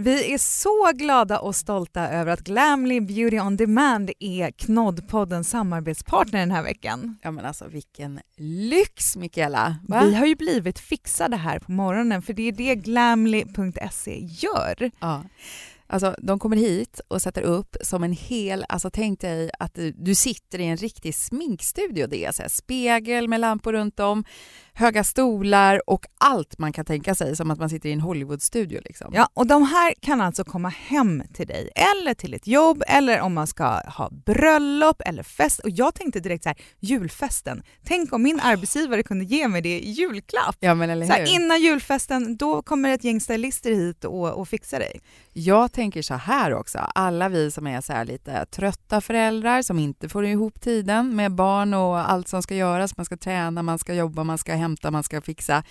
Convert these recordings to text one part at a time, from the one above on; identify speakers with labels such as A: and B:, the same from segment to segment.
A: Vi är så glada och stolta över att Glamly Beauty on Demand är Knoddpoddens samarbetspartner den här veckan.
B: Ja men alltså vilken lyx Mikaela!
A: Va? Vi har ju blivit fixade här på morgonen för det är det glamly.se gör.
B: Ja. Alltså, de kommer hit och sätter upp som en hel... Alltså, tänk dig att du, sitter i en riktig sminkstudio. Det är så spegel med lampor runt om, höga stolar och allt man kan tänka sig som att man sitter i en Hollywoodstudio. Liksom.
A: Ja, och de här kan alltså komma hem till dig eller till ett jobb eller om man ska ha bröllop eller fest. Och jag tänkte direkt så här, julfesten. Tänk om min arbetsgivare kunde ge mig det i julklapp.
B: Ja, men eller
A: så här, innan julfesten, då kommer ett gäng stylister hit och, och fixar dig.
B: Jag tänker så här också, alla vi som är så lite trötta föräldrar som inte får ihop tiden med barn och allt som ska göras, man ska träna, man ska jobba, man ska hämta, man ska fixa.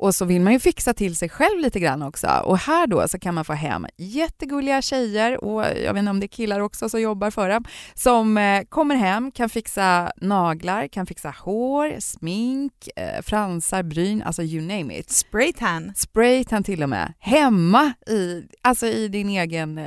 B: Och så vill man ju fixa till sig själv lite grann också. Och här då så kan man få hem jättegulliga tjejer och jag vet inte om det är killar också som jobbar för dem, som eh, kommer hem, kan fixa naglar, kan fixa hår, smink, eh, fransar, bryn, alltså you name it.
A: Spraytan.
B: Spraytan till och med. Hemma i, alltså i, din egen, eh,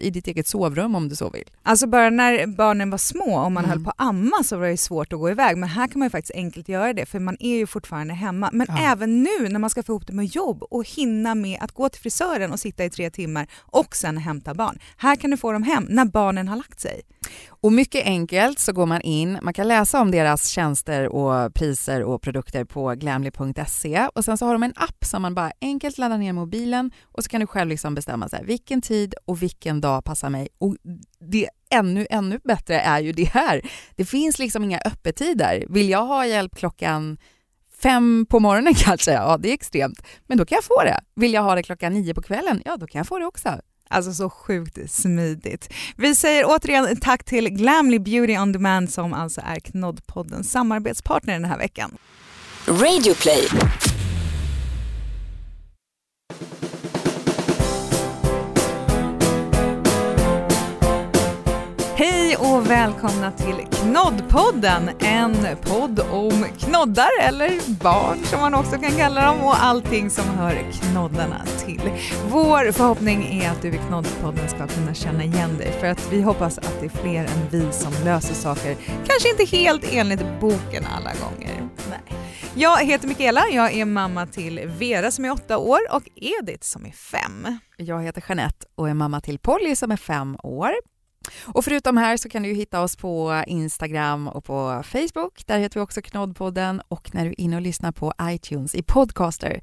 B: i ditt eget sovrum om du så vill.
A: Alltså bara när barnen var små, om man mm. höll på att amma så var det svårt att gå iväg, men här kan man ju faktiskt enkelt göra det för man är ju fortfarande hemma. Men ja. även nu när man ska få ihop det med jobb och hinna med att gå till frisören och sitta i tre timmar och sen hämta barn. Här kan du få dem hem när barnen har lagt sig.
B: Och mycket enkelt så går man in, man kan läsa om deras tjänster och priser och produkter på glamly.se och sen så har de en app som man bara enkelt laddar ner mobilen och så kan du själv liksom bestämma så här, vilken tid och vilken dag passar mig. Och det ännu, ännu bättre är ju det här. Det finns liksom inga öppettider. Vill jag ha hjälp klockan fem på morgonen kanske, ja det är extremt. Men då kan jag få det. Vill jag ha det klockan nio på kvällen, ja då kan jag få det också.
A: Alltså så sjukt smidigt. Vi säger återigen tack till Glamly Beauty on Demand som alltså är Knoddpoddens samarbetspartner den här veckan. Radioplay. Hej och välkomna till Knoddpodden, en podd om knoddar eller barn som man också kan kalla dem och allting som hör knoddarna till. Vår förhoppning är att du i Knoddpodden ska kunna känna igen dig för att vi hoppas att det är fler än vi som löser saker, kanske inte helt enligt boken alla gånger. Nej. Jag heter Mikaela, jag är mamma till Vera som är åtta år och Edith som är fem.
B: Jag heter Jeanette och är mamma till Polly som är fem år. Och förutom här så kan du hitta oss på Instagram och på Facebook. Där heter vi också Knoddpodden och när du är inne och lyssnar på iTunes i Podcaster,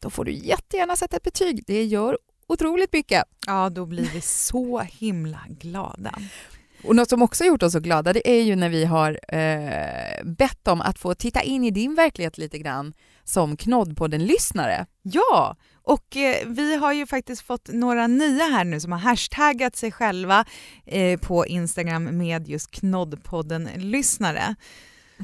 B: då får du jättegärna sätta ett betyg. Det gör otroligt mycket.
A: Ja, då blir vi så himla glada.
B: Och något som också gjort oss så glada, det är ju när vi har eh, bett om att få titta in i din verklighet lite grann som Knoddpodden-lyssnare.
A: Ja, och eh, vi har ju faktiskt fått några nya här nu som har hashtaggat sig själva eh, på Instagram med just Knoddpodden-lyssnare.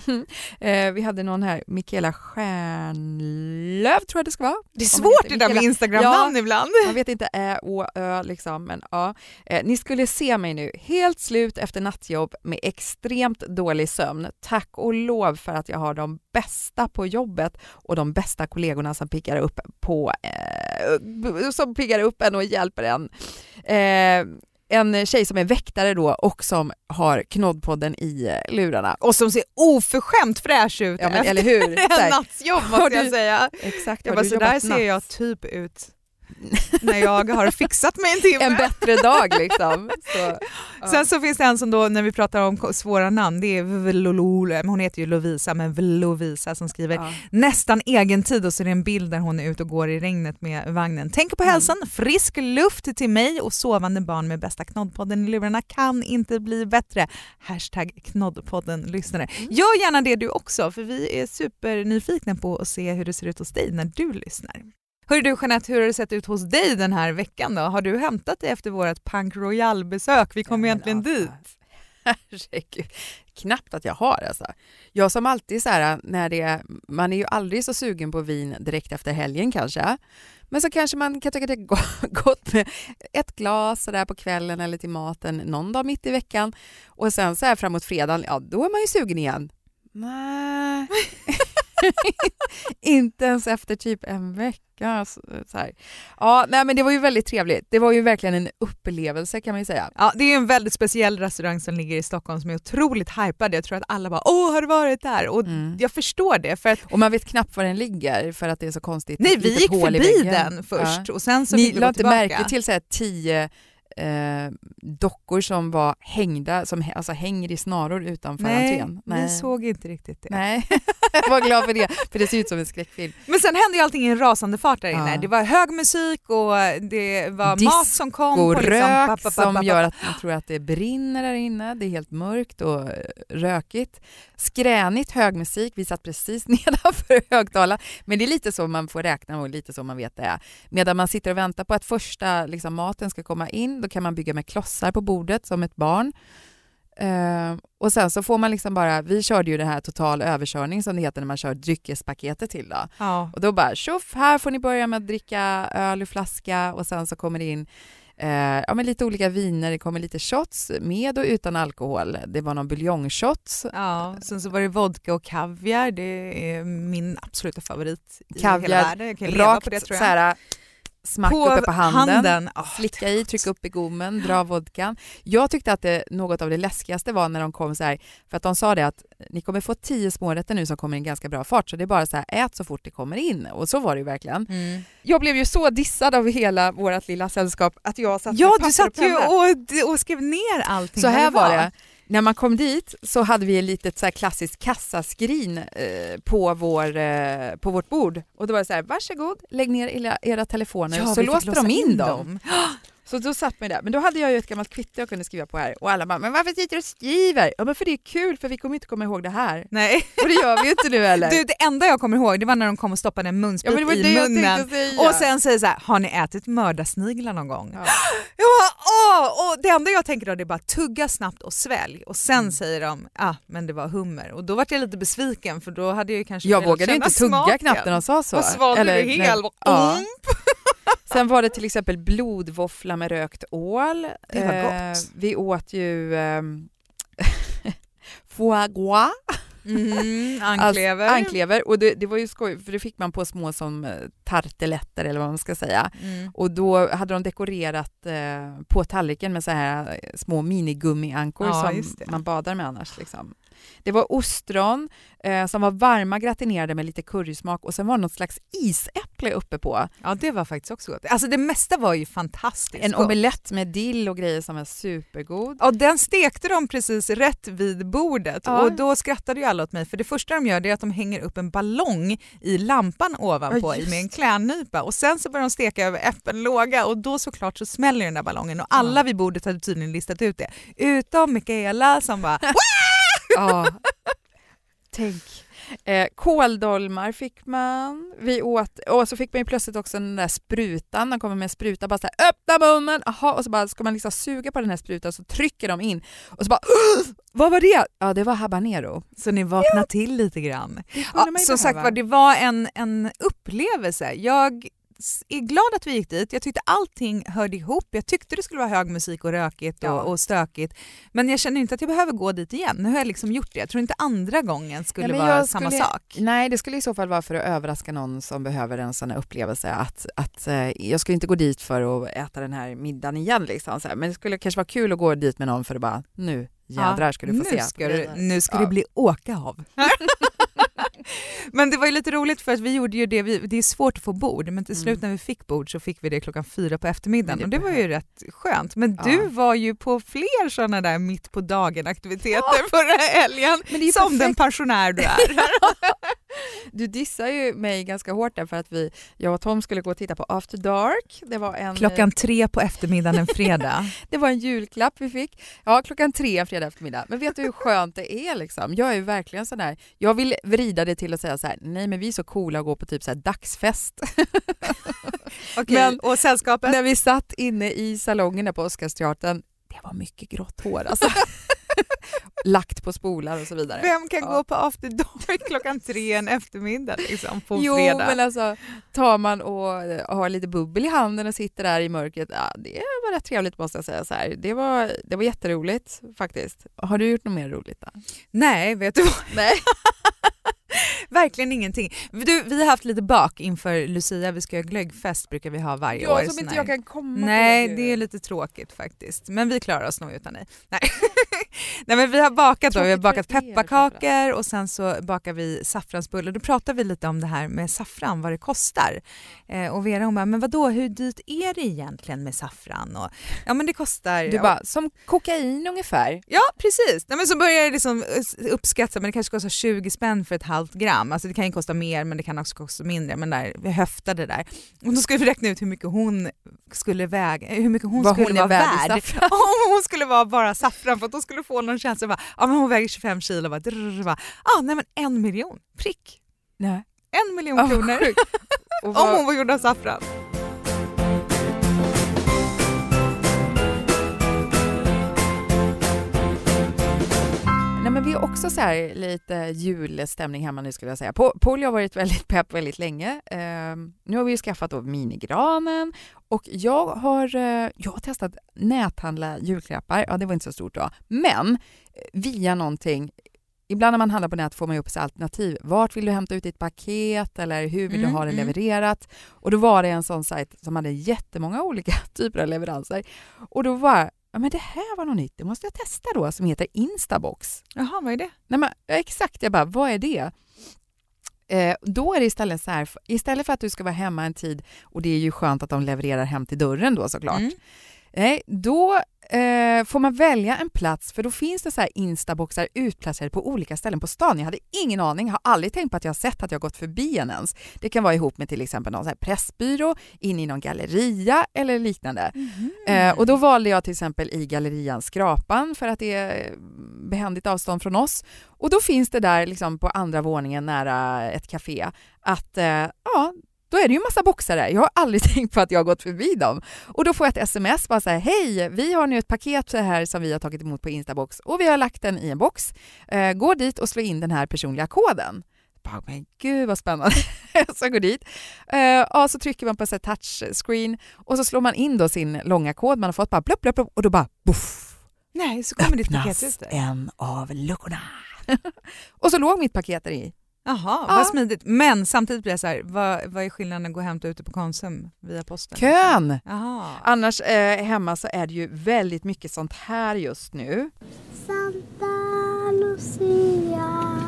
B: Eh, vi hade någon här, Mikaela Stjärnlöv tror jag det ska vara.
A: Det är svårt det där med Instagram-namn ja, ibland.
B: Jag vet inte ä, å, ö liksom, men ja. Eh, ni skulle se mig nu, helt slut efter nattjobb med extremt dålig sömn. Tack och lov för att jag har de bästa på jobbet och de bästa kollegorna som piggar upp på eh, som piggar upp en och hjälper en. En tjej som är väktare då och som har Knoddpodden i eh, lurarna.
A: Och som ser oförskämt fräsch ut
B: ja, men, eller hur?
A: en nattsjobb måste jag säga.
B: Exakt,
A: jag bara, så där ser jag typ ut när jag har fixat mig en timme.
B: En bättre dag liksom. Så,
A: ja. Sen så finns det en som då, när vi pratar om svåra namn, det är Vlolole, hon heter ju Lovisa, men Vlovisa som skriver ja. nästan egen tid och så är det en bild där hon är ute och går i regnet med vagnen. Tänk på mm. hälsan, mm. frisk luft till mig och sovande barn med bästa knoddpodden i lurarna kan inte bli bättre. Hashtag knoddpodden-lyssnare. Mm. Gör gärna det du också, för vi är supernyfikna på att se hur det ser ut hos dig när du lyssnar. Hör du Jeanette, hur har det sett ut hos dig den här veckan då? Har du hämtat dig efter vårt Punk Royal-besök? Vi kom ja, egentligen alltså, dit.
B: Herregud, knappt att jag har alltså. Jag som alltid så här, när det, man är ju aldrig så sugen på vin direkt efter helgen kanske. Men så kanske man kan tycka att det är gott med ett glas så där på kvällen eller till maten någon dag mitt i veckan. Och sen så här framåt fredagen, ja då är man ju sugen igen. Nej. inte ens efter typ en vecka. Så här. Ja, nej, men det var ju väldigt trevligt. Det var ju verkligen en upplevelse kan man ju säga.
A: Ja, det är en väldigt speciell restaurang som ligger i Stockholm som är otroligt hypad. Jag tror att alla bara “Åh, har du varit där?” och mm. jag förstår det. För att...
B: Och man vet knappt var den ligger för att det är så konstigt.
A: Nej, vi gick förbi den först ja. och sen så
B: Ni la inte märke till så här, tio eh, dockor som var hängda, som alltså hänger i snaror utanför
A: Nej,
B: entrén.
A: Nej, vi såg inte riktigt det.
B: Nej, jag var glad för det, för det ser ut som en skräckfilm.
A: Men sen hände ju allting i en rasande fart där inne. Ja. Det var hög musik och det var Disco, mat som kom.
B: Och liksom, rök som gör att man tror att det brinner där inne. Det är helt mörkt och eh, rökigt. Skränigt hög musik. Vi satt precis nedanför högtalaren. Men det är lite så man får räkna och lite så man vet det är. Medan man sitter och väntar på att första liksom, maten ska komma in, då kan man bygga med klossar på bordet som ett barn. Uh, och sen så får man liksom bara, vi körde ju det här total överkörning som det heter när man kör dryckespaketet till då. Ja. Och då bara tjoff, här får ni börja med att dricka öl ur flaska och sen så kommer det in uh, ja, men lite olika viner, det kommer lite shots med och utan alkohol. Det var någon buljongshot.
A: Ja, sen så var det vodka och kaviar, det är min absoluta favorit i kaviar, hela världen. Jag kan leva på det tror jag. Såhär,
B: smack på uppe på handen, handen. Oh, slicka i, trycka upp i gommen, dra vodkan. Jag tyckte att det, något av det läskigaste var när de kom så här, för att de sa det att ni kommer få tio smårätter nu som kommer i ganska bra fart, så det är bara så här, ät så fort det kommer in. Och så var det ju verkligen. Mm. Jag blev ju så dissad av hela vårt lilla sällskap att jag satt
A: Ja, du satt ju och, och skrev ner allting.
B: Så här var det när man kom dit så hade vi ett litet så här klassiskt kassaskrin eh, på, vår, eh, på vårt bord och då var det så här, varsågod, lägg ner era, era telefoner ja, så låste de in, in dem. dem. Så då satt man där. Men då hade jag ju ett gammalt kvitto jag kunde skriva på här och alla bara, men varför sitter du och skriver? Ja men för det är kul för vi kommer inte komma ihåg det här.
A: Nej.
B: Och det gör vi ju inte nu heller.
A: Du, det enda jag kommer ihåg det var när de kom och stoppade en munsbit ja, i munnen och sen säger så här, har ni ätit mördarsniglar någon gång? Ja. Jag åh! Och det enda jag tänker då det är bara tugga snabbt och svälj och sen mm. säger de, ah men det var hummer och då var jag lite besviken för då hade jag kanske
B: Jag vågade inte tugga smaken. knappt när de sa så.
A: Och svalde du helt, ja.
B: Sen var det till exempel blodvåffla med rökt ål.
A: Det var gott.
B: Eh, vi åt ju eh, foie gras.
A: Mm, anklever.
B: Alltså, anklever. Och det, det, var ju skoj, för det fick man på små som eh, tarteletter eller vad man ska säga. Mm. Och då hade de dekorerat eh, på tallriken med så här eh, små minigummiankor ja, som man badar med annars. Liksom. Det var ostron eh, som var varma gratinerade med lite currysmak och sen var det något slags isäpple uppe på.
A: Ja, det var faktiskt också gott. Alltså det mesta var ju fantastiskt
B: En omelett med dill och grejer som var supergod.
A: Ja, den stekte de precis rätt vid bordet ja. och då skrattade ju alla åt mig för det första de gör är att de hänger upp en ballong i lampan ovanpå ja, med en klädnypa och sen så börjar de steka över öppen låga och då såklart så smäller den där ballongen och alla vid bordet hade tydligen listat ut det. Utom Mikaela som bara
B: Ja, tänk. Eh, kåldolmar fick man. Vi åt, och så fick man ju plötsligt också den där sprutan. De kommer med en spruta, bara så här, öppna munnen! Aha, och så bara ska man liksom suga på den här sprutan så trycker de in och så bara vad var det? Ja, det var habanero.
A: Så ni vaknade ja. till lite grann. Ja, som sagt var, det var en, en upplevelse. Jag är glad att vi gick dit. Jag tyckte allting hörde ihop. Jag tyckte det skulle vara hög musik och rökigt och, ja. och stökigt. Men jag känner inte att jag behöver gå dit igen. Nu har jag liksom gjort det. Jag tror inte andra gången skulle ja, vara samma sak.
B: Nej, det skulle i så fall vara för att överraska någon som behöver en sån här upplevelse. Att, att, eh, jag skulle inte gå dit för att äta den här middagen igen. Liksom. Men det skulle kanske vara kul att gå dit med någon för att bara, nu jädrar ska du få
A: nu
B: se.
A: Ska du, nu ska ja. det bli åka av. men det var ju lite roligt för att vi gjorde ju det, vi, det är svårt att få bord men till mm. slut när vi fick bord så fick vi det klockan fyra på eftermiddagen det och det var ju rätt skönt. Men ja. du var ju på fler sådana där mitt på dagen aktiviteter ja. förra helgen som perfekt. den pensionär du är.
B: du dissar ju mig ganska hårt där för att vi, jag och Tom skulle gå och titta på After Dark. Det var en,
A: klockan tre på eftermiddagen en fredag.
B: det var en julklapp vi fick. Ja, klockan tre en fredag eftermiddag. Men vet du hur skönt det är liksom? Jag är verkligen sån där, jag vill vrida det till att säga så här, nej men vi är så coola och gå på typ så här dagsfest.
A: okay. men, och sällskapet?
B: När vi satt inne i salongen på Oscarsteatern, det var mycket grått hår alltså. Lagt på spolar och så vidare.
A: Vem kan ja. gå på after dark klockan tre en eftermiddag liksom, på
B: jo,
A: fredag?
B: men alltså tar man och har lite bubbel i handen och sitter där i mörkret, ja, det var rätt trevligt måste jag säga. Så här. Det, var, det var jätteroligt faktiskt. Har du gjort något mer roligt? Då?
A: Nej, vet du vad?
B: Nej.
A: Verkligen ingenting. Du, vi har haft lite bak inför Lucia, vi ska ha glöggfest brukar vi ha varje
B: ja,
A: år.
B: som inte jag kan komma
A: Nej,
B: på.
A: det är lite tråkigt faktiskt. Men vi klarar oss nog utan dig. Nej. Nej men vi har bakat då, vi har bakat pepparkakor och sen så bakar vi saffransbullar. Då pratar vi lite om det här med saffran, vad det kostar. Eh, och Vera hon bara, men vadå hur dyrt är det egentligen med saffran? Och, ja men det kostar...
B: Du bara, som kokain ungefär?
A: Ja precis, Nej, men så börjar jag liksom uppskatta, men det kanske kostar 20 spänn för ett halvt gram. Alltså det kan ju kosta mer men det kan också kosta mindre. Men där, vi höftade där. Och då skulle vi räkna ut hur mycket hon skulle väga, hur mycket hon
B: Vad
A: skulle
B: hon
A: vara
B: värd
A: värd. Om hon skulle vara bara saffran för att då skulle få någon känsla bara, ja men hon väger 25 kilo, bara, drr, bara, ah, nej men en miljon, prick.
B: Nej.
A: En miljon
B: Oh,
A: kronor om hon var gjord av saffran.
B: Vi har också så här lite julstämning hemma nu skulle jag säga. Polly har varit väldigt pepp väldigt länge. Ehm, nu har vi ju skaffat då minigranen och jag har, eh, jag har testat näthandla julklappar. Ja, det var inte så stort då. Men eh, via någonting Ibland när man handlar på nät får man ju upp så alternativ. Vart vill du hämta ut ditt paket eller hur vill
A: Mm,
B: du ha det
A: mm.
B: levererat? Och då var det en sån sajt som hade jättemånga olika typer av leveranser. Och då var ja men det här var något nytt, det måste jag testa då, som heter Instabox.
A: Jaha, vad är det?
B: Nej, men, exakt, jag bara, vad är det? Eh, då är det istället så här, istället för att du ska vara hemma en tid, och det är ju skönt att de levererar hem till dörren då såklart,
A: Mm.
B: Nej, då eh, får man välja en plats för då finns det så här instaboxar utplacerade på olika ställen på stan. Jag hade ingen aning, har aldrig tänkt på att jag har sett att jag gått förbi en ens. Det kan vara ihop med till exempel någon så här pressbyrå, in i någon galleria eller liknande.
A: Mhm.
B: Eh, och då valde jag till exempel i gallerian Skrapan för att det är behändigt avstånd från oss. Och då finns det där liksom på andra våningen nära ett café att eh, ja, då är det ju massa boxar där. Jag har aldrig tänkt på att jag har gått förbi dem. Och då får jag ett sms bara så här, hej, vi har nu ett paket så här som vi har tagit emot på Instabox och vi har lagt den i en box. Eh, gå dit och slå in den här personliga koden. Bara, men gud vad spännande. så jag går dit. Eh, ja, så trycker man på så touchscreen och så slår man in då sin långa kod man har fått bara blupp, blupp, blupp, och då bara boff,
A: Nej, så kommer ditt paket
B: öppnas en av luckorna. och så låg mitt paket där i.
A: Jaha,
B: Ja.
A: vad smidigt. Men samtidigt blir jag så här, vad, vad är skillnaden att gå och hämta ute på Konsum via posten?
B: Kön!
A: Jaha.
B: Annars eh, hemma så är det ju väldigt mycket sånt här just nu.
C: Santa Lucia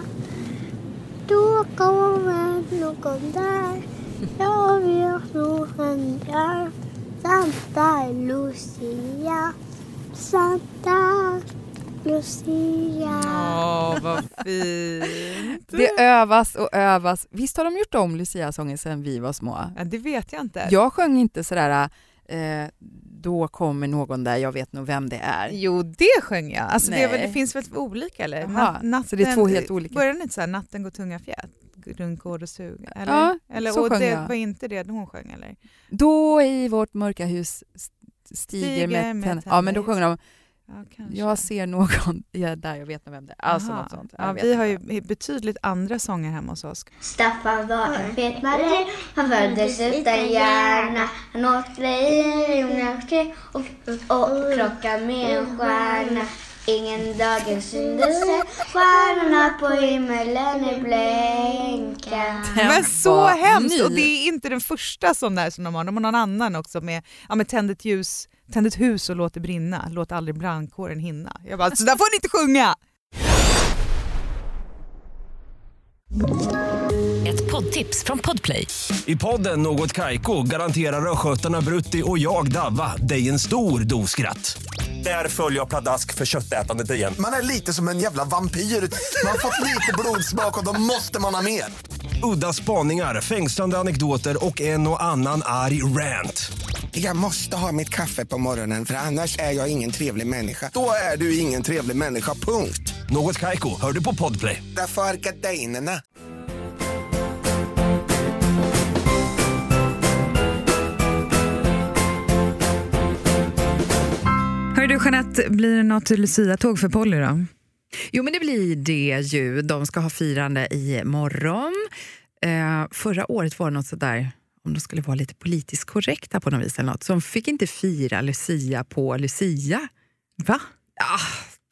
C: Då kommer någon där Jag vet nog vem det är Santa Lucia Santa Lucia
A: Åh, vad fint.
B: Det övas och övas. Visst har de gjort om Lucia-sången sedan vi var små?
A: Ja, det vet jag inte.
B: Jag sjöng inte sådär eh, då kommer någon där, jag vet nog vem det är.
A: Jo, det sjöng jag. Alltså, det, väl- det finns väl olika eller?
B: Jaha,
A: Nat-
B: så det är två helt olika.
A: Börjar den inte så här, natten går tunga fjät? Rundgård och sug? Eller?
B: Ja,
A: eller,
B: så
A: och
B: sjöng
A: det
B: jag.
A: var inte det hon sjöng eller?
B: Då i vårt mörka hus st- stiger,
A: Stiger
B: med,
A: med
B: tänder.
A: tänder
B: Ja, men då sjunger de
A: Ja.
B: Jag ser någon ja, där, jag vet nog vem det är. Alltså
A: Aha.
B: något sånt.
A: Ja, vi har
B: inte.
A: ju betydligt andra sånger hemma hos oss.
C: Staffan var en fet marin Han föddes utan hjärna Han åt grejer och, och krockade med en stjärna Ingen dagen syntes Stjärnorna på himmelen i blänka
A: Men så hemskt! Och det är inte den första sån där som de har, de har någon annan också med, ja, med tänd ett ljus, tänd ett hus och låt det brinna, låt aldrig brandkåren hinna. Jag bara, så där får ni inte sjunga!
D: Ett poddtips från Podplay.
E: I podden Något Kaiko garanterar östgötarna Brutti och jag, Davva, dig en stor dos skratt. Där följer jag pladask för köttätandet igen.
F: Man är lite som en jävla vampyr. Man har fått lite blodsmak och då måste man ha mer.
E: Udda spaningar, fängslande anekdoter och en och annan arg rant.
F: Jag måste ha mitt kaffe på morgonen för annars är jag ingen trevlig människa. Då är du ingen trevlig människa, punkt.
E: Något Kaiko, hör du på Podplay.
F: Därför är gardinerna.
A: Hör du Jeanette, blir det något Lucia-tåg för Polly då?
B: Jo, men det blir det ju. De ska ha firande i morgon. Eh, förra året var det något sådär, om de skulle vara lite politiskt korrekta på något vis, eller något, så de fick inte fira Lucia på Lucia.
A: Va?
B: Ja,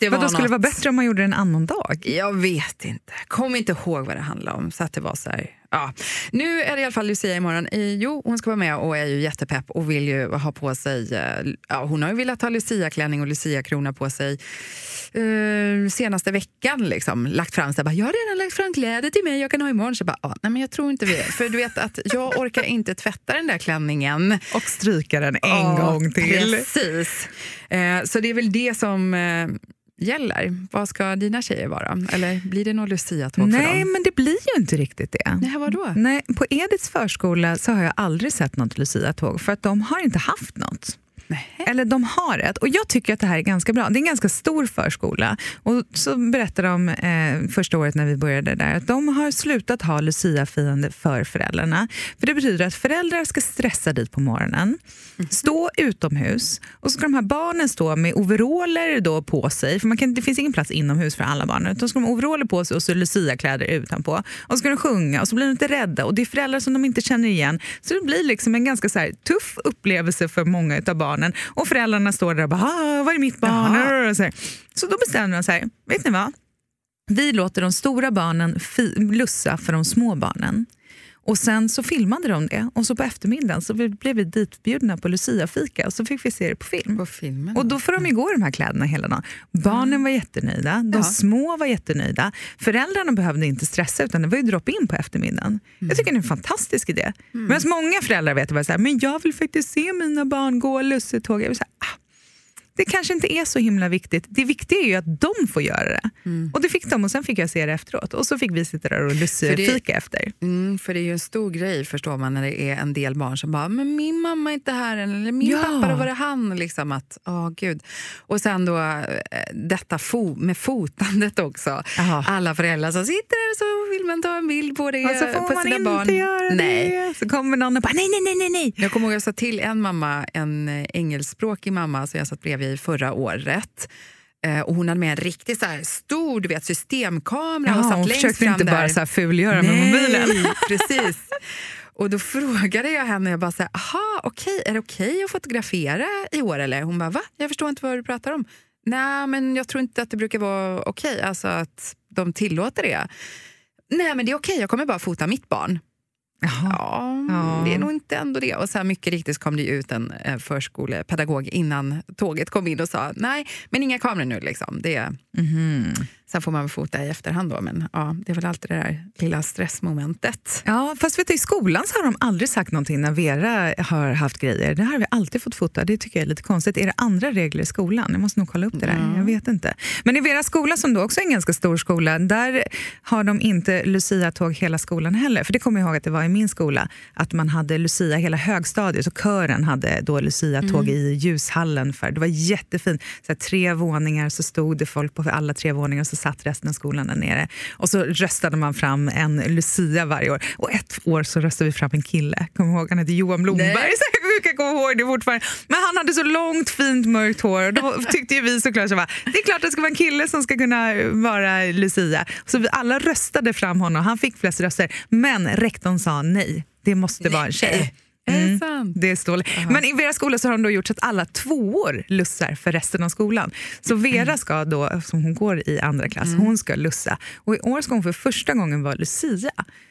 B: Det
A: Vadå, skulle det vara
B: något-
A: bättre om man gjorde det en annan dag?
B: Jag vet inte. Kom inte ihåg vad det handlade om. Så att det var så här. Ja. Nu är det i alla fall Lucia imorgon. Eh, Jo, hon ska vara med och är ju jättepepp och vill ju ha på sig... eh, Ja, hon har ju velat ha Lucia-klänning och Lucia-krona på sig eh, senaste veckan. Liksom, lagt fram så bara, Jag har redan lagt fram kläder till mig jag kan ha imorgon. Så jag bara, ah, nej, men jag tror inte vi För du vet att jag orkar inte tvätta den där klänningen.
A: Och stryka den en
B: Ja,
A: gång till.
B: Precis. Eh, så det är väl det som eh, gäller. Vad ska dina tjejer vara? Eller blir det någon Lucia-tåg för
A: Nej,
B: dem?
A: men det blir ju inte riktigt det.
B: Nej, vadå?
A: Nej, på Ediths förskola så har jag aldrig sett något Lucia-tåg för att de har inte haft något.
B: Nej.
A: Eller de har ett. Och jag tycker att det här är ganska bra. Det är en ganska stor förskola. Och så berättade de eh, första året när vi började där att de har slutat ha Lucia-firande för föräldrarna. För det betyder att föräldrar ska stressa dit på morgonen, stå utomhus och så ska de här barnen stå med overaller då på sig. För man kan, det finns ingen plats inomhus för alla barn. Utan ska de ha overaller på sig och så Lucia-kläder utanpå. Och så ska de sjunga och så blir de lite rädda. Och det är föräldrar som de inte känner igen. Så det blir liksom en ganska så här, tuff upplevelse för många av barnen. Och föräldrarna står där och bara ah, “Var är mitt barn?” och så, här. så då bestämde de sig, vet ni vad? Vi låter de stora barnen lussa för de små barnen. Och sen så filmade de det och så på eftermiddagen så vi- blev vi ditbjudna på Lucia-fika och så fick vi se det på film.
B: På filmen?
A: Och då får de ju gå i de här kläderna hela dagen. Barnen var jättenöjda, de
B: Ja.
A: små var jättenöjda. Föräldrarna behövde inte stressa utan det var ju drop-in på eftermiddagen. Jag tycker det är en fantastisk idé. Medan många föräldrar vet bara så här, men jag vill faktiskt se mina barn gå lussetåg. Jag vill säga, ah, det kanske inte är så himla viktigt. Det viktiga är ju att de får göra det. Och det fick de och sen fick jag se det efteråt. Och så fick vi sitta där och lussefika efter.
B: Mm, för det är ju en stor grej förstår man när det är en del barn som bara “men min mamma är inte här än” eller “min
A: Ja.
B: pappa, då var det han”. Liksom att, åh gud. Och sen då eh, detta fo- med fotandet också.
A: Jaha.
B: Alla föräldrar som sitter där och så vill man ta en bild på det
A: Och så får
B: på
A: man
B: sina
A: inte
B: barn.
A: göra
B: Nej.
A: det. Så kommer någon och bara nej, nej, nej, nej.
B: Jag kommer ihåg jag sa till en mamma, en eh, engelskspråkig mamma som jag satt bredvid förra året. Eh, och hon hade med en riktigt så stor du vet, systemkamera och
A: Jaha,
B: satt
A: hon
B: längst
A: försökte
B: fram
A: inte
B: där.
A: bara så här fulgöra med mobilen.
B: precis. Och då frågade jag henne, jag bara så här, aha, okej, är det okej att fotografera i år eller? Hon bara, va? Jag förstår inte vad du pratar om. Nej, men jag tror inte att det brukar vara okej, alltså att de tillåter det. Nej, men det är okej, jag kommer bara fota mitt barn. Ja,
A: Ja.
B: det är nog inte ändå det. Och sen mycket riktigt så kom det ut en eh, förskolepedagog innan tåget kom in och sa nej, men inga kameror nu. Liksom. Det,
A: Mhm.
B: Sen får man väl fota i efterhand då, men ja, det är väl alltid det där lilla stressmomentet.
A: Ja, fast vet du, i skolan så har de aldrig sagt någonting när Vera har haft grejer. Det har vi alltid fått fota. Det tycker jag är lite konstigt. Är det andra regler i skolan? Jag måste nog kolla upp det där. Jag vet inte. Men i Veras skola, som då också är en ganska stor skola, där har de inte Lucia-tåg hela skolan heller. För det kommer jag ihåg att det var i min skola, att man hade Lucia hela högstadiet och kören hade då Lucia-tåg i ljushallen. För det var jättefint. Så här, tre våningar så stod det folk på alla tre våningar så satt resten av skolan där nere. Och så röstade man fram en Lucia varje år. Och ett år så röstade vi fram en kille. Kommer ihåg? Han hette Johan Blomberg.
B: Nej.
A: Jag kan komma ihåg det fortfarande. Men han hade så långt fint mörkt hår och då tyckte ju vi såklart så bara, det är klart att det ska vara en kille som ska kunna vara Lucia. Så vi alla röstade fram honom. Han fick flest röster. Men rektorn sa nej, det måste vara en tjej. Mm.
B: det?
A: Det är. Men i Veras skola så har de då gjort så att alla tvåor lussar för resten av skolan. Så Vera ska då, som hon går i andra klass, hon ska lussa. Och i år ska hon för första gången vara Lucia.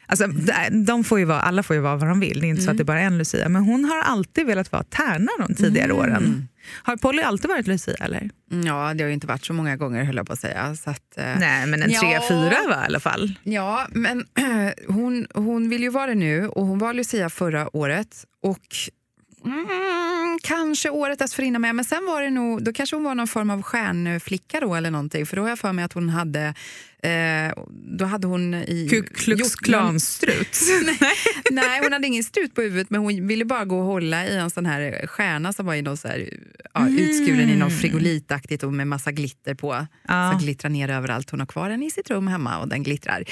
A: Alltså, de får ju vara, alla får ju vara vad de vill, det är inte så att det är bara en Lucia. Men hon har alltid velat vara Tärna de tidigare åren. Har Polly alltid varit Lucia eller?
B: Ja, det har ju inte varit så många gånger höll jag på att säga. Så att, eh,
A: Nej, men en
B: Ja.
A: tre, fyra va, i alla fall.
B: Ja, men hon, hon vill ju vara det nu och hon var Lucia förra året. Och mm, Kanske året dessförinnan med, men sen var det nog, då kanske hon var någon form av stjärnflicka då eller någonting. För då har jag för mig att hon hade, eh, då hade hon i...
A: Ku Klux Klan-strut.
B: Nej, hon hade ingen strut på huvudet men hon ville bara gå och hålla i en sån här stjärna som var i någon så här, ja, utskuren i någon frigolitaktigt och med massa glitter på.
A: Ja.
B: Så glittrar ner överallt. Hon har kvar den i sitt rum hemma och den glittrar.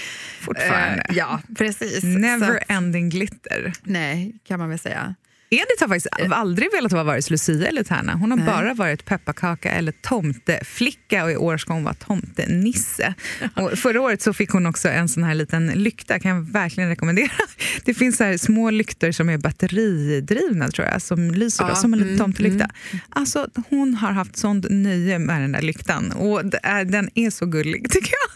A: Fortfarande.
B: Eh, ja, precis. Så,
A: Never ending glitter.
B: nej, kan man väl säga.
A: Edith har faktiskt aldrig velat vara vare sig Lucia eller Tärna. Hon har
B: Nej.
A: bara varit pepparkaka eller tomteflicka och i år ska hon vara tomtenisse. Och förra året så fick hon också en sån här liten lykta, kan jag verkligen rekommendera. Det finns så små lyktor som är batteridrivna tror jag, som lyser
B: Ja,
A: då, som en liten
B: mm,
A: tomtelykta. Alltså hon har haft sånt nöje med den där lyktan och den är så gullig tycker jag.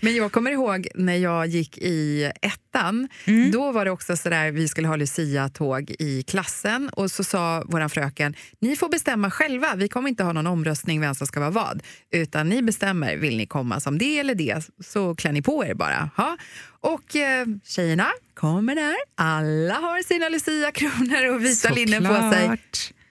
B: Men jag kommer ihåg när jag gick i ettan,
A: Mm.
B: då var det också sådär, vi skulle ha Lucia-tåg i klassen och så sa vår fröken, ni får bestämma själva, vi kommer inte ha någon omröstning vem som ska vara vad, utan ni bestämmer, vill ni komma som det eller det, så klär ni på er bara. Ha? Och eh, tjejerna kommer där, alla har sina Lucia-kronor och vita linnen på sig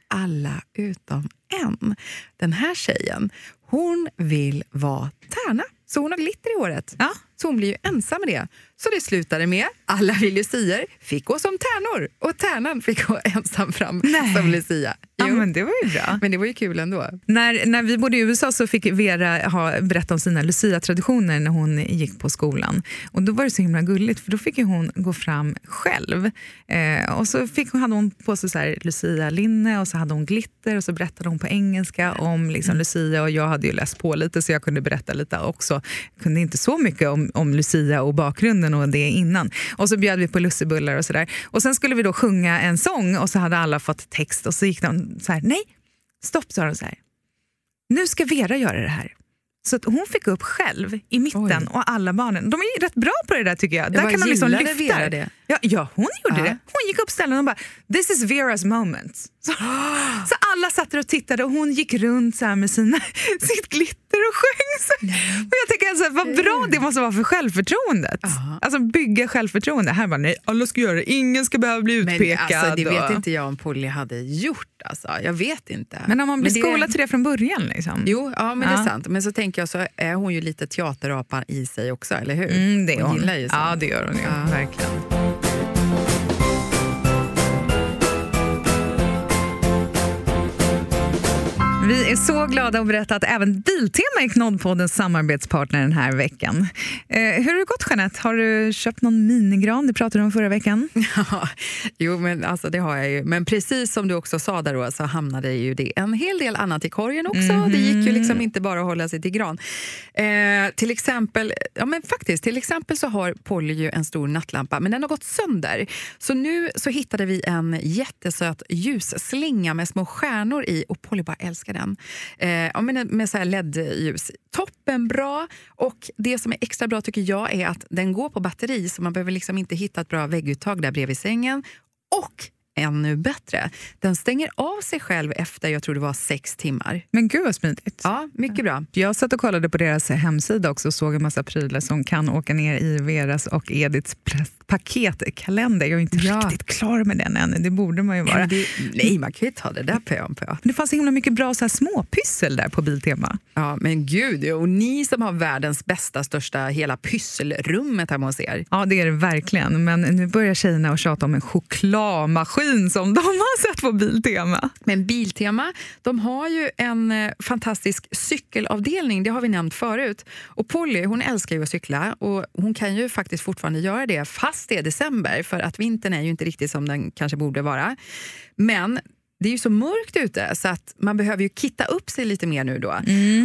B: alla utom en. Den här tjejen, hon vill vara tärna. Så hon har glitter i håret.
A: Ja.
B: Så hon blir ju ensam med det. Så det slutade med alla vi lucier fick gå som tärnor och tärnan fick gå ensam fram
A: Nej.
B: som lucia.
A: Ja,
B: Jo,
A: men det var ju bra.
B: men det var ju kul ändå.
A: När, när vi bodde i USA så fick Vera ha, berätta om sina Lucia-traditioner när hon gick på skolan. Och Då var det så himla gulligt för då fick hon gå fram själv. Eh, och så fick hon, hade hon på sig så här Lucia-linne och så hade hon glitter och så berättade hon på engelska om liksom Lucia och jag hade ju läst på lite så jag kunde berätta lite också. Jag kunde inte så mycket om, om Lucia och bakgrunden och det innan. Och så bjöd vi på lussebullar och sådär. Och sen skulle vi då sjunga en sång och så hade alla fått text och så gick de så här, nej, stopp sa de så här. Nu ska Vera göra det här. Så att hon fick upp själv i mitten
B: Oj.
A: och alla barnen. De är rätt bra på det där tycker jag.
B: Jag
A: där kan de liksom lyfta.
B: Vera det.
A: Ja, ja, hon gjorde
B: Ja.
A: det. Hon gick upp ställen och bara “this is Veras moment”. Så, så alla satt där och tittade och hon gick runt så med sina, sitt glitter och sjöng. Och jag tänker alltså, vad bra det måste vara för självförtroendet.
B: Ja.
A: Alltså bygga självförtroende. Här bara nej, alla ska göra det. Ingen ska behöva bli
B: Men
A: utpekad.
B: alltså, det vet inte jag om Polly hade gjort. Alltså. Jag vet inte.
A: Men om man blir
B: det-
A: skolad till det från början. Liksom.
B: Jo, ja, men det
A: Ja.
B: är sant. Men så tänker jag så är hon ju lite teaterapa i sig också, eller hur?
A: Mm, det är hon.
B: gillar ju sånt.
A: ja, det gör hon ju.
B: Ja.
A: Verkligen. Vi är så glada att berätta att även Biltema är Knoddpoddens samarbetspartner den här veckan. Eh, hur har det gått Jeanette? Har du köpt någon minigran? Det pratade du om förra veckan.
B: Ja, jo, men alltså, det har jag ju. Men precis som du också sa där då, så hamnade ju det en hel del annat i korgen också. Det gick ju liksom inte bara att hålla sig till gran. Eh, till exempel, ja men faktiskt, till exempel så har Polly ju en stor nattlampa, men den har gått sönder. Så nu så hittade vi en jättesöt ljusslinga med små stjärnor i och Polly bara älskar den. Eh, ja, men med så här LED-ljus. Toppenbra! Och det som är extra bra tycker jag är att den går på batteri så man behöver liksom inte hitta ett bra vägguttag där bredvid sängen. Och ännu bättre, den stänger av sig själv efter jag tror det var sex timmar.
A: Men gud vad smidigt.
B: Ja, mycket bra.
A: Jag satt och kollade på deras hemsida också och såg en massa prylar som kan åka ner i Veras och Ediths pres- paketkalender. Jag är inte
B: Ja.
A: riktigt klar med den än, det borde man ju vara.
B: Men det, nej, man kan ju ta det där pö om pö.
A: Det fanns så himla mycket bra så här småpyssel där på Biltema.
B: Ja, men gud, och ni som har världens bästa, största hela pysselrummet hemma hos er.
A: Ja, det är det verkligen. Men nu börjar tjejerna att tjata om en chokladmaskin som de har sett på Biltema.
B: Men Biltema de har ju en eh, fantastisk cykelavdelning, det har vi nämnt förut. Och Polly hon älskar ju att cykla och hon kan ju faktiskt fortfarande göra det fast det är december för att vintern är ju inte riktigt som den kanske borde vara. Men det är ju så mörkt ute så att man behöver ju kitta upp sig lite mer nu då.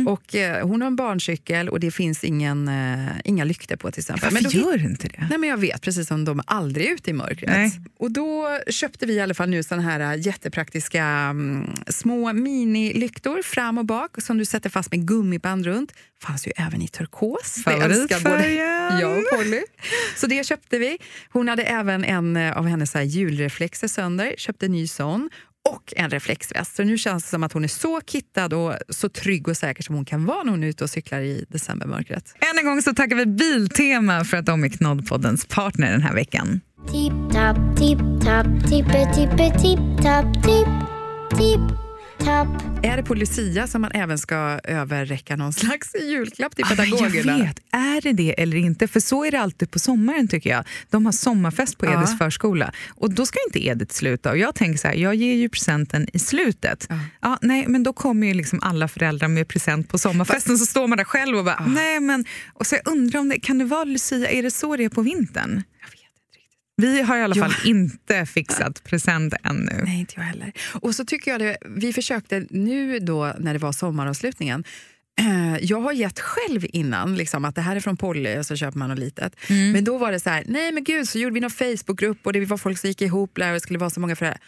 B: Och eh, hon har en barncykel och det finns ingen, eh, inga lyktor på till exempel.
A: Varför
B: Men då
A: gör inte det?
B: Nej, men jag vet, precis som de är aldrig ute i mörkret.
A: Nej.
B: Och då köpte vi i alla fall nu såna här äh, jättepraktiska mm, små minilyktor fram och bak som du sätter fast med gummiband runt. Fanns ju även i turkos.
A: Favoritfärgen.
B: jag och Polly. Så det köpte vi. Hon hade även en eh, av hennes så här julreflexer sönder, köpte en ny sån och en reflexväst. Så nu känns det som att hon är så kittad och så trygg och säker som hon kan vara när hon är ute och cyklar i decembermörkret.
A: Än en gång så tackar vi Biltema för att de är Knoddpoddens partner den här veckan.
C: Tipp tapp, tipp tapp, tippe tippe tipp tapp, tipp, tipp tapp.
B: Är det på Lucia som man även ska överräcka någon slags julklapp till
A: Ah, men jag
B: pedagogerna?
A: vet, är det det eller inte? För så är det alltid på sommaren tycker jag. De har sommarfest på
B: Ja.
A: Ediths förskola och då ska inte Edith sluta. Och jag tänker så här, jag ger ju presenten i slutet. Ja. nej, men då kommer ju liksom alla föräldrar med present på sommarfesten så står man där själv och bara, nej men... Och så jag undrar om det, kan det vara Lucia, är det så det är på vintern?
B: Jag vet inte riktigt.
A: Vi har i alla fall inte fixat present ännu.
B: Nej, inte jag heller. Och så tycker jag det, vi försökte nu då när det var sommaravslutningen jag har gett själv innan liksom, att det här är från Polly och så köper man något litet.
A: Mm.
B: Men då var det så här, nej men gud, så gjorde vi någon Facebookgrupp och det var folk som gick ihop där och det skulle vara så många föräldrar.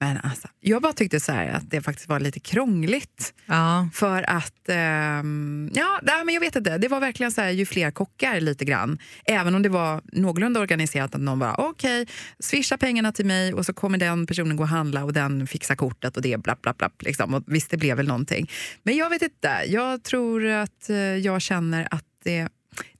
B: Men alltså, jag bara tyckte så här att det faktiskt var lite krångligt.
A: Ja.
B: För att, ehm, ja, nej, men jag vet inte, det var verkligen så här, ju fler kockar lite grann. Även om det var någorlunda organiserat att någon bara, okej, swisha pengarna till mig och så kommer den personen gå och handla och den fixar kortet och det bla bla bla. Liksom. Och visst, det blev väl någonting. Men jag vet inte, jag tror att eh, jag känner att det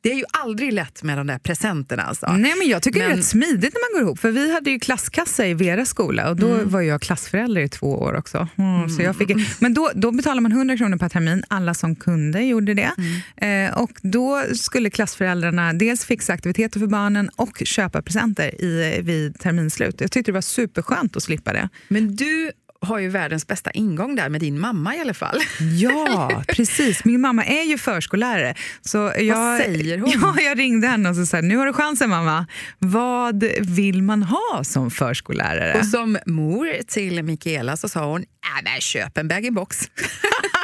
B: det är ju aldrig lätt med de där presenterna. Alltså.
A: Nej, men jag tycker det är
B: Men-
A: rätt smidigt när man går ihop. För vi hade ju klasskassa i Vera skola och då
B: Mm.
A: var jag klassförälder i två år också. Mm, så jag fick, men då, då betalade man 100 kronor per termin, alla som kunde gjorde det.
B: Mm.
A: Eh, och då skulle klassföräldrarna dels fixa aktiviteter för barnen och köpa presenter i, vid terminsslut. Jag tyckte det var superskönt att slippa det.
B: Men du har ju världens bästa ingång där med din mamma i alla fall.
A: Ja, precis. Min mamma är ju förskollärare. Så jag,
B: säger hon?
A: Ja, jag ringde henne och så sa nu har du chansen mamma. Vad vill man ha som förskollärare?
B: Och som mor till Mikaela så sa hon, äh, men köp en bag-in-box.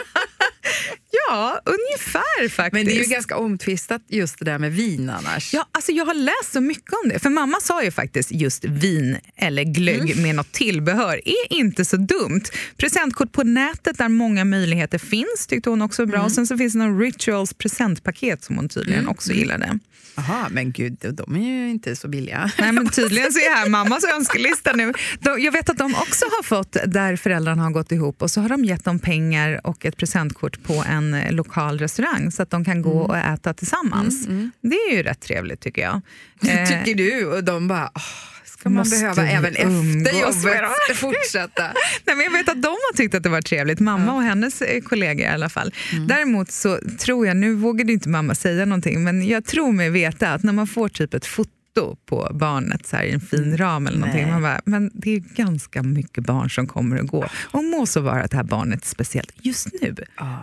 A: ja, ungefär faktiskt.
B: Men det är ju ganska omtvistat just det där med vin annars.
A: Ja, alltså jag har läst så mycket om det. För mamma sa ju faktiskt just vin eller glögg
B: Mm.
A: med något tillbehör är inte så dumt. Presentkort på nätet där många möjligheter finns tyckte hon också var
B: Mm.
A: bra. Och sen så finns det någon Rituals presentpaket som hon tydligen också gillade.
B: Jaha, men gud, de är ju inte så billiga.
A: Nej, men tydligen så är här mammas önskelista nu. De, jag vet att de också har fått, där föräldrarna har gått ihop och så har de gett dem pengar och ett presentkort på en eh, lokal restaurang så att de kan gå och äta tillsammans. Det är ju rätt trevligt tycker jag. Eh,
B: Tycker du? Och de bara, åh, ska man
A: Måste
B: behöva även
A: umgås
B: efter jobbet fortsätta?
A: Nej, men jag vet att de har tyckt att det var trevligt, mamma och hennes eh, kollegor i alla fall. Däremot så tror jag, nu vågade inte mamma säga någonting, men jag tror mig veta att när man får typ ett foto på barnet så här, i en fin ram eller någonting,
B: Nej.
A: man bara, men det är ganska mycket barn som kommer och går. Och må så vara att det här barnet är speciellt just nu.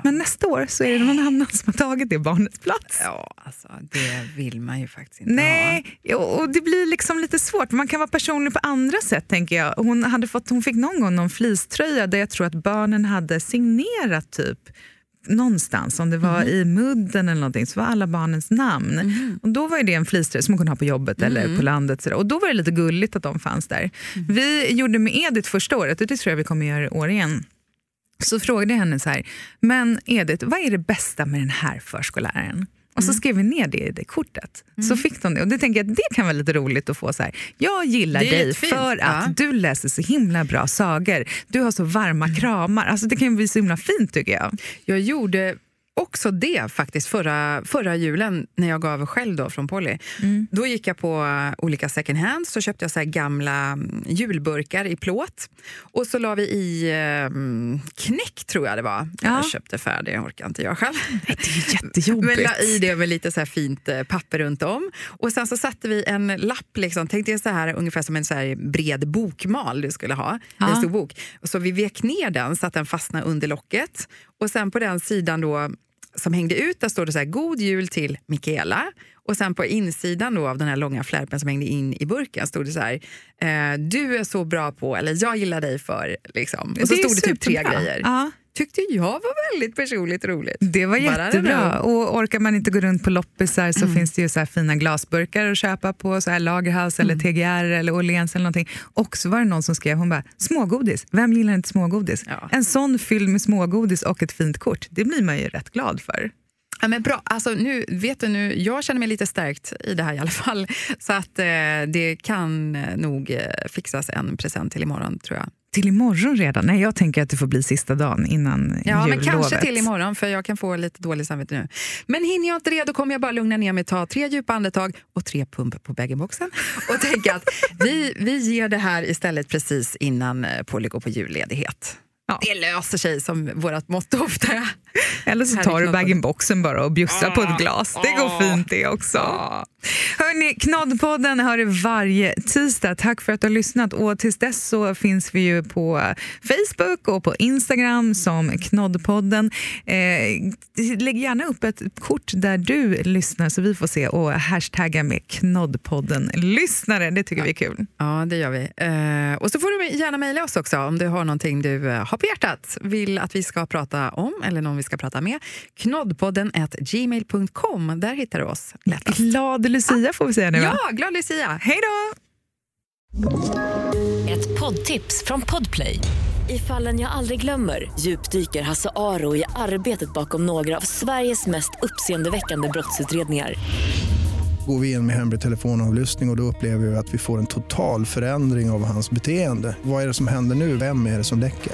A: Men nästa år så är det någon annan som har tagit det barnets plats.
B: Ja, alltså det vill man ju faktiskt inte ha.
A: Nej, jo, och det blir liksom lite svårt. Man kan vara personlig på andra sätt. tänker jag. Hon, hade fått, hon fick någon gång någon fleecetröja där jag tror att barnen hade signerat typ någonstans, om det var i mudden eller någonting, så var alla barnens namn. Och Då var det en fleecetröja som man kunde ha på jobbet eller på landet. Så. Och Då var det lite gulligt att de fanns där. Vi gjorde med Edith första året, och det tror jag vi kommer göra i år igen. Så frågade jag henne så här, men Edith, vad är det bästa med den här förskolläraren? Och så skrev vi ner det i det kortet. Så fick de det. Och det tänker jag att det kan vara lite roligt att få så här. Jag gillar dig för att
B: ja.
A: du läser så himla bra sagor. Du har så varma kramar. Alltså det kan ju bli så himla fint tycker jag.
B: Jag gjorde också det faktiskt förra, förra julen när jag gav själv då från Polly.
A: Mm.
B: Då gick jag på eh, olika second hand så köpte jag så gamla mm, julburkar i plåt. Och så la vi i eh, knäck tror jag det var.
A: Ja.
B: Jag köpte färdig, jag orkar inte jag själv.
A: Det är jättejobbigt.
B: Men la i det med lite så fint eh, papper runt om. Och sen så satte vi en lapp, liksom, tänkte jag så här, ungefär som en så här bred bokmal du skulle ha.
A: Ja.
B: En stor bok. Och så vi vek ner den så att den fastnade under locket. Och sen på den sidan då som hängde ut, där står det så här, God jul till Mikaela. Och sen på insidan då av den här långa flärpen som hängde in i burken stod det så här, eh, du är så bra på, eller jag gillar dig för, liksom. Och så stod det typ tre grejer.
A: Ja.
B: Tyckte jag var väldigt personligt roligt.
A: Det var jättebra. Och orkar man inte gå runt på loppisar så
B: Mm.
A: finns det ju så här fina glasburkar att köpa på så här Lagerhaus
B: Mm.
A: eller TGR eller Åhléns eller någonting. Och så var det någon som skrev, hon bara, smågodis, vem gillar inte smågodis?
B: Ja.
A: En sån fylld med smågodis och ett fint kort, det blir man ju rätt glad för.
B: Ja, men bra. Alltså, nu, vet du, nu, jag känner mig lite stärkt i det här i alla fall. Så att eh, det kan nog eh, fixas en present till imorgon tror jag.
A: Till imorgon redan? Nej, jag tänker att det får bli sista dagen innan
B: Ja, men
A: jullovet.
B: kanske till imorgon för jag kan få lite dålig samvete nu. Men hinner jag inte det då kommer jag bara lugna ner mig, ta tre djupa andetag och tre pump på bag-in-boxen och tänka att vi, vi ger det här istället precis innan eh, Polly går på julledighet.
A: Ja.
B: Det löser sig som vårt motto ofta är.
A: Eller så tar du bag-in-boxen bara och bjussar på ett glas. Det går
B: Ah.
A: fint det också. Hörni, Knoddpodden hör du varje tisdag. Tack för att du har lyssnat. Och tills dess så finns vi ju på Facebook och på Instagram som Knoddpodden. Eh, lägg gärna upp ett kort där du lyssnar så vi får se och hashtagga med Knoddpodden lyssnare. Det tycker vi är kul.
B: Ja, det gör vi. Eh, och så får du gärna mejla oss också om du har någonting du eh, har på hjärtat, vill att vi ska prata om eller någon vi ska prata med. Knoddpodden gmail.com, där hittar du oss lättast.
A: Glad Lucia får vi säga nu va?
B: Ja, glad Lucia!
A: Hej då!
D: Ett poddtips från Podplay. I fallen jag aldrig glömmer djupdyker Hasse Aro i arbetet bakom några av Sveriges mest uppseendeväckande brottsutredningar.
G: Går vi in med hemlig telefonavlyssning och, och då upplever vi att vi får en total förändring av hans beteende. Vad är det som händer nu? Vem är det som läcker?